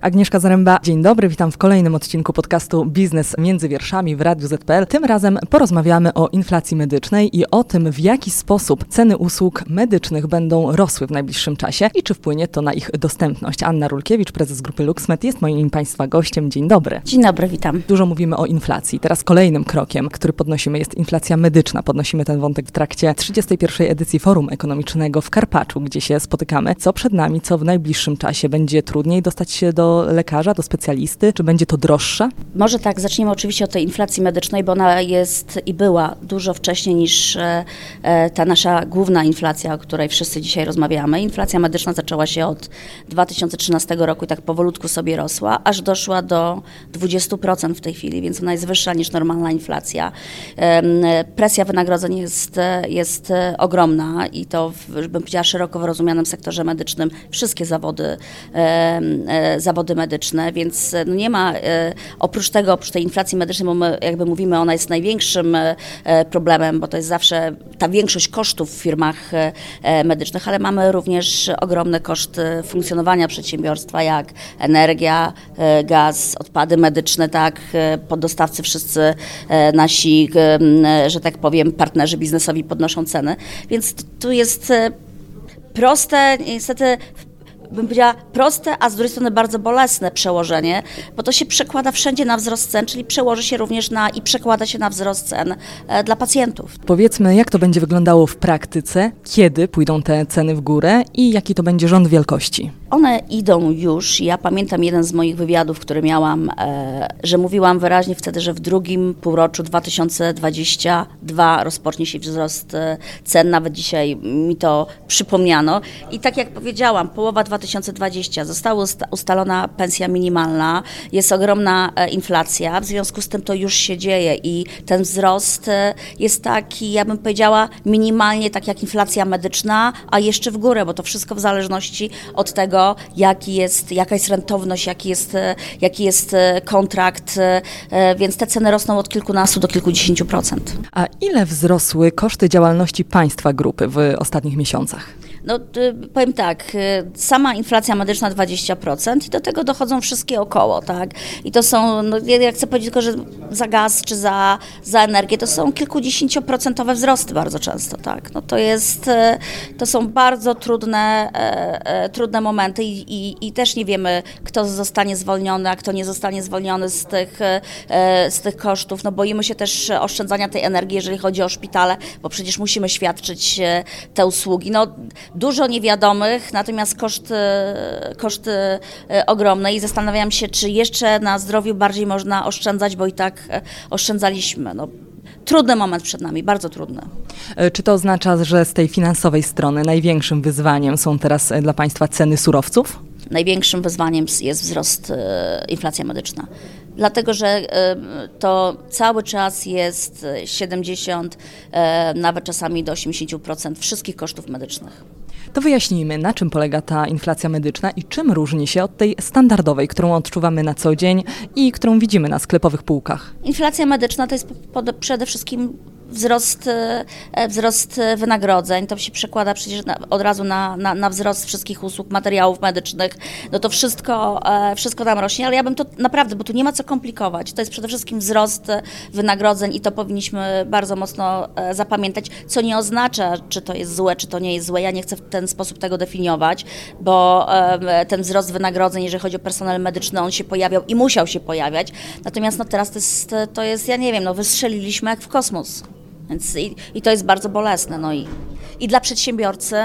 Agnieszka Zaręba, dzień dobry, witam w kolejnym odcinku podcastu Biznes między wierszami w Radiu ZPL. Tym razem porozmawiamy o inflacji medycznej i o tym, w jaki sposób ceny usług medycznych będą rosły w najbliższym czasie i czy wpłynie to na ich dostępność. Anna Rulkiewicz, prezes grupy LuxMed, jest moim Państwa gościem. Dzień dobry. Dzień dobry, witam. Dużo mówimy o inflacji. Teraz kolejnym krokiem, który podnosimy, jest inflacja medyczna. Podnosimy ten wątek w trakcie 31. edycji Forum Ekonomicznego w Karpaczu, gdzie się spotykamy. Co przed nami, co w najbliższym czasie? Będzie trudniej dostać się do lekarza, do specjalisty? Czy będzie to droższe? Może tak, zaczniemy oczywiście od tej inflacji medycznej, bo ona jest i była dużo wcześniej niż e, e, ta nasza główna inflacja, o której wszyscy dzisiaj rozmawiamy. Inflacja medyczna zaczęła się od 2013 roku i tak powolutku sobie rosła, aż doszła do 20% w tej chwili, więc ona jest wyższa niż normalna inflacja. Presja wynagrodzeń jest, jest ogromna i to, w, bym powiedziała, szeroko rozumianym sektorze medycznym wszystkie zawody, zawody zawody medyczne, więc e, no nie ma, e, oprócz tego, oprócz tej inflacji medycznej, bo my jakby mówimy, ona jest największym e, problemem, bo to jest zawsze ta większość kosztów w firmach medycznych, ale mamy również ogromne koszty funkcjonowania przedsiębiorstwa, jak energia, gaz, odpady medyczne, tak, poddostawcy wszyscy nasi, że tak powiem, partnerzy biznesowi podnoszą ceny, więc tu jest proste, niestety bym powiedziała, proste, a z drugiej strony bardzo bolesne przełożenie, bo to się przekłada wszędzie na wzrost cen, czyli przełoży się również na i przekłada się na wzrost cen e, dla pacjentów. Powiedzmy, jak to będzie wyglądało w praktyce, kiedy pójdą te ceny w górę i jaki to będzie rząd wielkości? One idą już. Ja pamiętam jeden z moich wywiadów, który miałam, e, że mówiłam wyraźnie wtedy, że w drugim półroczu 2022 rozpocznie się wzrost e, cen. Nawet dzisiaj mi to przypomniano. I tak jak powiedziałam, połowa 2020 została ustalona pensja minimalna, jest ogromna e, inflacja, w związku z tym to już się dzieje i ten wzrost jest taki, ja bym powiedziała, minimalnie tak jak inflacja medyczna, a jeszcze w górę, bo to wszystko w zależności od tego, tego, jaki jest, jaka jest rentowność, jaki jest, e, jaki jest e, kontrakt, e, więc te ceny rosną od kilkunastu do kilkudziesięciu procent. A ile wzrosły koszty działalności państwa grupy w ostatnich miesiącach? No, powiem tak, sama inflacja medyczna 20% i do tego dochodzą wszystkie około, tak? I to są, no, ja chcę powiedzieć tylko, że za gaz czy za, za energię to są kilkudziesięcioprocentowe wzrosty bardzo często, tak? No to jest, to są bardzo trudne, trudne momenty i, i, i, też nie wiemy, kto zostanie zwolniony, a kto nie zostanie zwolniony z tych, e, z tych kosztów. No boimy się też oszczędzania tej energii, jeżeli chodzi o szpitale, bo przecież musimy świadczyć e, te usługi. No, dużo niewiadomych, natomiast koszty, koszty e, ogromne i zastanawiam się, czy jeszcze na zdrowiu bardziej można oszczędzać, bo i tak oszczędzaliśmy. No, trudny moment przed nami, bardzo trudny. E, czy to oznacza, że z tej finansowej strony największym wyzwaniem są teraz e, dla Państwa ceny surowców? Największym wyzwaniem jest wzrost e, inflacja medyczna. Dlatego, że to cały czas jest 70, nawet czasami do 80% wszystkich kosztów medycznych. To wyjaśnijmy, na czym polega ta inflacja medyczna i czym różni się od tej standardowej, którą odczuwamy na co dzień i którą widzimy na sklepowych półkach. Inflacja medyczna to jest przede wszystkim wzrost, e, wzrost wynagrodzeń, to się przekłada przecież na, od razu na, na, na, wzrost wszystkich usług, materiałów medycznych, no to wszystko, e, wszystko tam rośnie, ale ja bym to naprawdę, bo tu nie ma co komplikować, to jest przede wszystkim wzrost wynagrodzeń i to powinniśmy bardzo mocno e, zapamiętać, co nie oznacza, czy to jest złe, czy to nie jest złe, ja nie chcę w ten sposób tego definiować, bo ten wzrost wynagrodzeń, jeżeli chodzi o personel medyczny, on się pojawiał i musiał się pojawiać, natomiast no teraz to jest, to jest ja nie wiem, no wystrzeliliśmy jak w kosmos. Więc i, i to jest bardzo bolesne. No i, i dla przedsiębiorcy,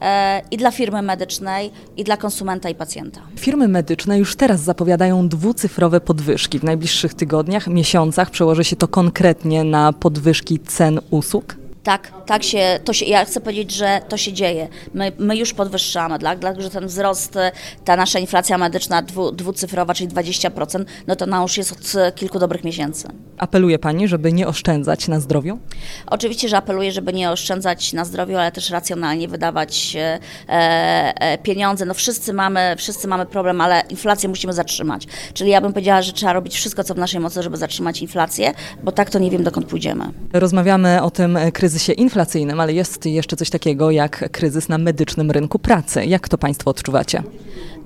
e, i dla firmy medycznej, i dla konsumenta i pacjenta. Firmy medyczne już teraz zapowiadają dwucyfrowe podwyżki. W najbliższych tygodniach, miesiącach przełoży się to konkretnie na podwyżki cen usług? Tak, tak się, to się, ja chcę powiedzieć, że to się dzieje. My, my już podwyższamy, tak? dlatego że ten wzrost, ta nasza inflacja medyczna dwu, dwucyfrowa, czyli 20%, no to ona już jest od kilku dobrych miesięcy. Apeluje Pani, żeby nie oszczędzać na zdrowiu? Oczywiście, że apeluję, żeby nie oszczędzać na zdrowiu, ale też racjonalnie wydawać e, e, pieniądze. No wszyscy mamy, wszyscy mamy problem, ale inflację musimy zatrzymać. Czyli ja bym powiedziała, że trzeba robić wszystko, co w naszej mocy, żeby zatrzymać inflację, bo tak to nie wiem, dokąd pójdziemy. Rozmawiamy o tym kryzysie kryzysie inflacyjnym, ale jest jeszcze coś takiego jak kryzys na medycznym rynku pracy. Jak to Państwo odczuwacie?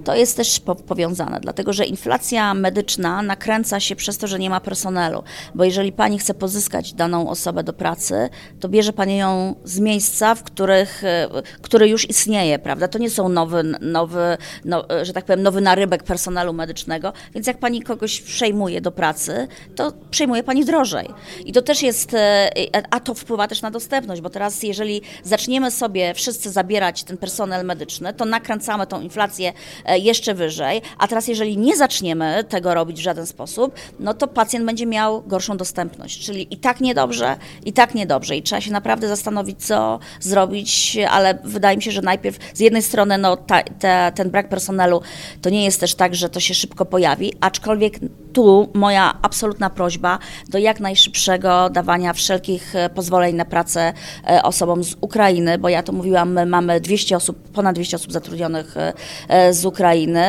To jest też powiązane, dlatego że inflacja medyczna nakręca się przez to, że nie ma personelu. Bo jeżeli pani chce pozyskać daną osobę do pracy, to bierze pani ją z miejsca, w których, e, który już istnieje, prawda? To nie są nowy, nowy no, że tak powiem, nowy narybek personelu medycznego, więc jak pani kogoś przejmuje do pracy, to przejmuje pani drożej. I to też jest, e, a to wpływa też na dostępność, bo teraz jeżeli zaczniemy sobie wszyscy zabierać ten personel medyczny, to nakręcamy tą inflację e, jeszcze wyżej, a teraz jeżeli nie zaczniemy tego robić w żaden sposób, no to pacjent będzie miał gorszą dostępność, czyli i tak niedobrze, i tak niedobrze. I trzeba się naprawdę zastanowić, co zrobić, ale wydaje mi się, że najpierw z jednej strony no, ta, ta, ten brak personelu to nie jest też tak, że to się szybko pojawi, aczkolwiek tu moja absolutna prośba do jak najszybszego dawania wszelkich e, pozwoleń na pracę e, osobom z Ukrainy, bo ja to mówiłam, my mamy 200 osób, ponad 200 osób zatrudnionych e, z Ukrainy,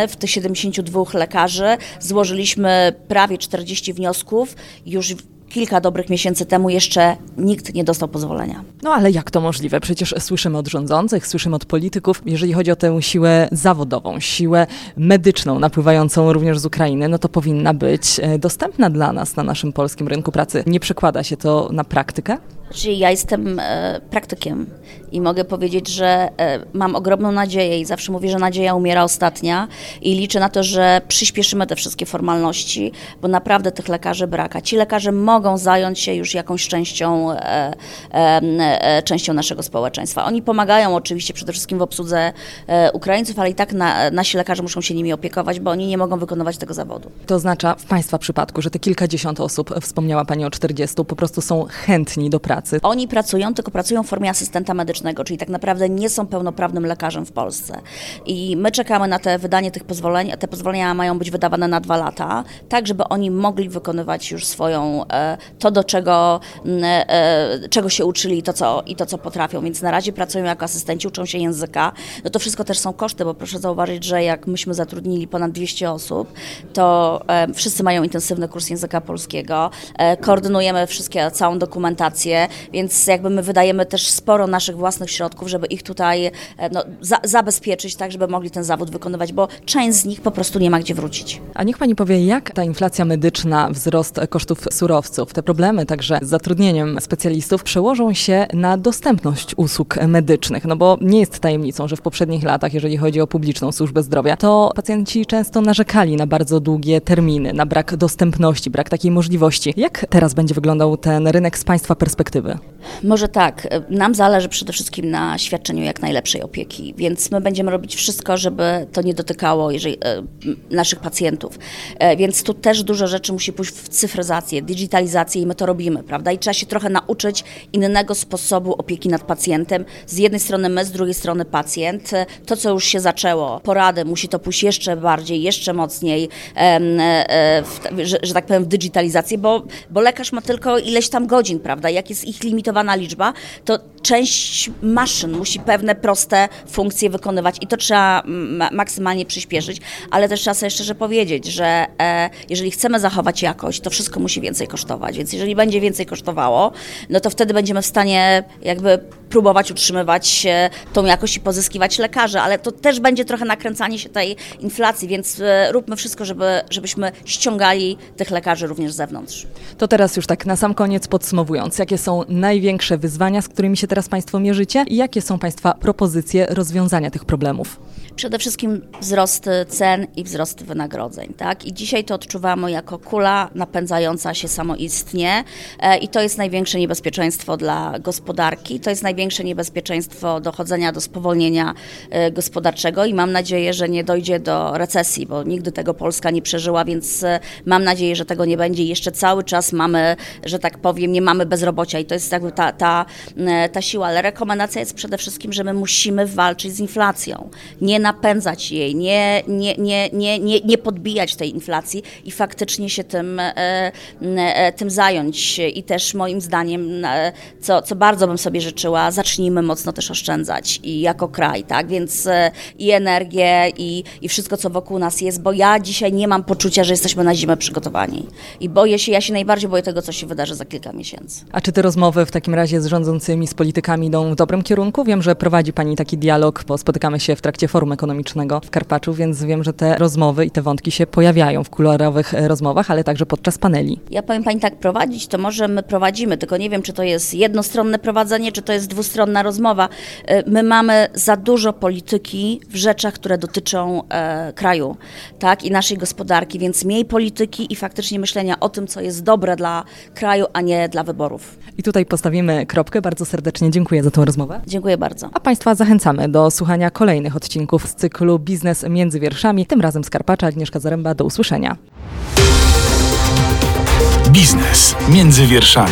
w tych 72 lekarzy złożyliśmy prawie 40 wniosków, już kilka dobrych miesięcy temu jeszcze nikt nie dostał pozwolenia. No ale jak to możliwe? Przecież słyszymy od rządzących, słyszymy od polityków, jeżeli chodzi o tę siłę zawodową, siłę medyczną napływającą również z Ukrainy, no to powinna być e, dostępna dla nas na naszym polskim rynku pracy. Nie przekłada się to na praktykę? Czyli ja jestem e, praktykiem i mogę powiedzieć, że e, mam ogromną nadzieję i zawsze mówię, że nadzieja umiera ostatnia i liczę na to, że przyspieszymy te wszystkie formalności, bo naprawdę tych lekarzy braka. Ci lekarze mogą zająć się już jakąś częścią, e, e, częścią naszego społeczeństwa. Oni pomagają oczywiście przede wszystkim w obsłudze e, Ukraińców, ale i tak na, nasi lekarze muszą się nimi opiekować, bo oni nie mogą wykonywać tego zawodu. To oznacza w Państwa przypadku, że te kilkadziesiąt osób, wspomniała Pani o 40, po prostu są chętni do pracy. Oni pracują, tylko pracują w formie asystenta medycznego, czyli tak naprawdę nie są pełnoprawnym lekarzem w Polsce. I my czekamy na te wydanie tych pozwoleń, a te pozwolenia mają być wydawane na dwa lata, tak żeby oni mogli wykonywać już swoją, e, to do czego, e, czego się uczyli to, co, i to, co potrafią. Więc na razie pracują jako asystenci, uczą się języka. No to wszystko też są koszty, bo proszę zauważyć, że jak myśmy zatrudnili ponad 200 osób, to e, wszyscy mają intensywny kurs języka polskiego, koordynujemy wszystkie, całą dokumentację, więc jakby my wydajemy też sporo naszych własnych środków, żeby ich tutaj e, no, za, zabezpieczyć, tak żeby mogli ten zawód wykonywać, bo część z nich po prostu nie ma gdzie wrócić. A niech Pani powie, jak ta inflacja medyczna, wzrost kosztów surowców, te problemy także z zatrudnieniem specjalistów przełożą się na dostępność usług medycznych, no bo nie jest tajemnicą, że w poprzednich latach, jeżeli chodzi o publiczną służbę zdrowia, to pacjenci często narzekali na bardzo długie terminy, na brak dostępności, brak takiej możliwości. Jak teraz będzie wyglądał ten rynek z Państwa perspektywy? Może tak. Nam zależy przede wszystkim na świadczeniu jak najlepszej opieki, więc my będziemy robić wszystko, żeby to nie dotykało jeżeli, e, naszych pacjentów. E, więc tu też dużo rzeczy musi pójść w cyfryzację, digitalizację i my to robimy, prawda? I trzeba się trochę nauczyć innego sposobu opieki nad pacjentem. Z jednej strony my, z drugiej strony pacjent. To, co już się zaczęło, porady, musi to pójść jeszcze bardziej, jeszcze mocniej, e, w, że, że tak powiem, w digitalizację, bo, bo lekarz ma tylko ileś tam godzin, prawda? Jak jest ich limitowana liczba, to część maszyn musi pewne proste funkcje wykonywać i to trzeba maksymalnie przyspieszyć, ale też trzeba sobie szczerze powiedzieć, że e, jeżeli chcemy zachować jakość, to wszystko musi więcej kosztować, więc jeżeli będzie więcej kosztowało, no to wtedy będziemy w stanie jakby próbować utrzymywać tą jakość i pozyskiwać lekarzy, ale to też będzie trochę nakręcanie się tej inflacji, więc e, róbmy wszystko, żeby, żebyśmy ściągali tych lekarzy również z zewnątrz. To teraz już tak na sam koniec podsumowując, jakie są największe wyzwania, z którymi się teraz Państwo mierzycie i jakie są Państwa propozycje rozwiązania tych problemów? Przede wszystkim wzrost cen i wzrost wynagrodzeń. Tak? I dzisiaj to odczuwamy jako kula napędzająca się samoistnie e, i to jest największe niebezpieczeństwo dla gospodarki, to jest największe niebezpieczeństwo dochodzenia do spowolnienia e, gospodarczego i mam nadzieję, że nie dojdzie do recesji, bo nigdy tego Polska nie przeżyła, więc e, mam nadzieję, że tego nie będzie jeszcze cały czas mamy, że tak powiem, nie mamy bezrobocia i to jest jakby ta, ta, ta siła, ale rekomendacja jest przede wszystkim, że my musimy walczyć z inflacją. Nie napędzać jej, nie, nie, nie, nie, nie, nie podbijać tej inflacji i faktycznie się tym, e, e, tym zająć. I też moim zdaniem, co, co bardzo bym sobie życzyła, dobra, zacznijmy mocno też oszczędzać i jako kraj, tak? Więc e, i energię, i, i wszystko, co wokół nas jest, bo ja dzisiaj nie mam poczucia, że jesteśmy na zimę przygotowani. I boję się, ja się najbardziej boję tego, co się wydarzy za kilka miesięcy. A czy te rozmowy w takim razie z rządzącymi, z politykami idą w dobrym kierunku? Wiem, że prowadzi Pani taki dialog, bo spotykamy się w trakcie forum ekonomicznego w Karpaczu, więc wiem, że te rozmowy i te wątki się pojawiają w kuluarowych e, rozmowach, ale także podczas paneli. Ja powiem Pani tak, prowadzić to może my prowadzimy, tylko nie wiem, czy to jest jednostronne prowadzenie, czy to jest dwustronna rozmowa. Y, My mamy za dużo polityki w rzeczach, które dotyczą e, kraju tak, i naszej gospodarki, więc mniej polityki i faktycznie myślenia o tym, co jest dobre dla kraju, a nie dla wyborów. I tutaj postawimy kropkę. Bardzo serdecznie dziękuję za tę rozmowę. Dziękuję bardzo. A Państwa zachęcamy do słuchania kolejnych odcinków z cyklu Biznes między wierszami, tym razem z Karpacza. Agnieszka Zaręba, do usłyszenia. Biznes między wierszami.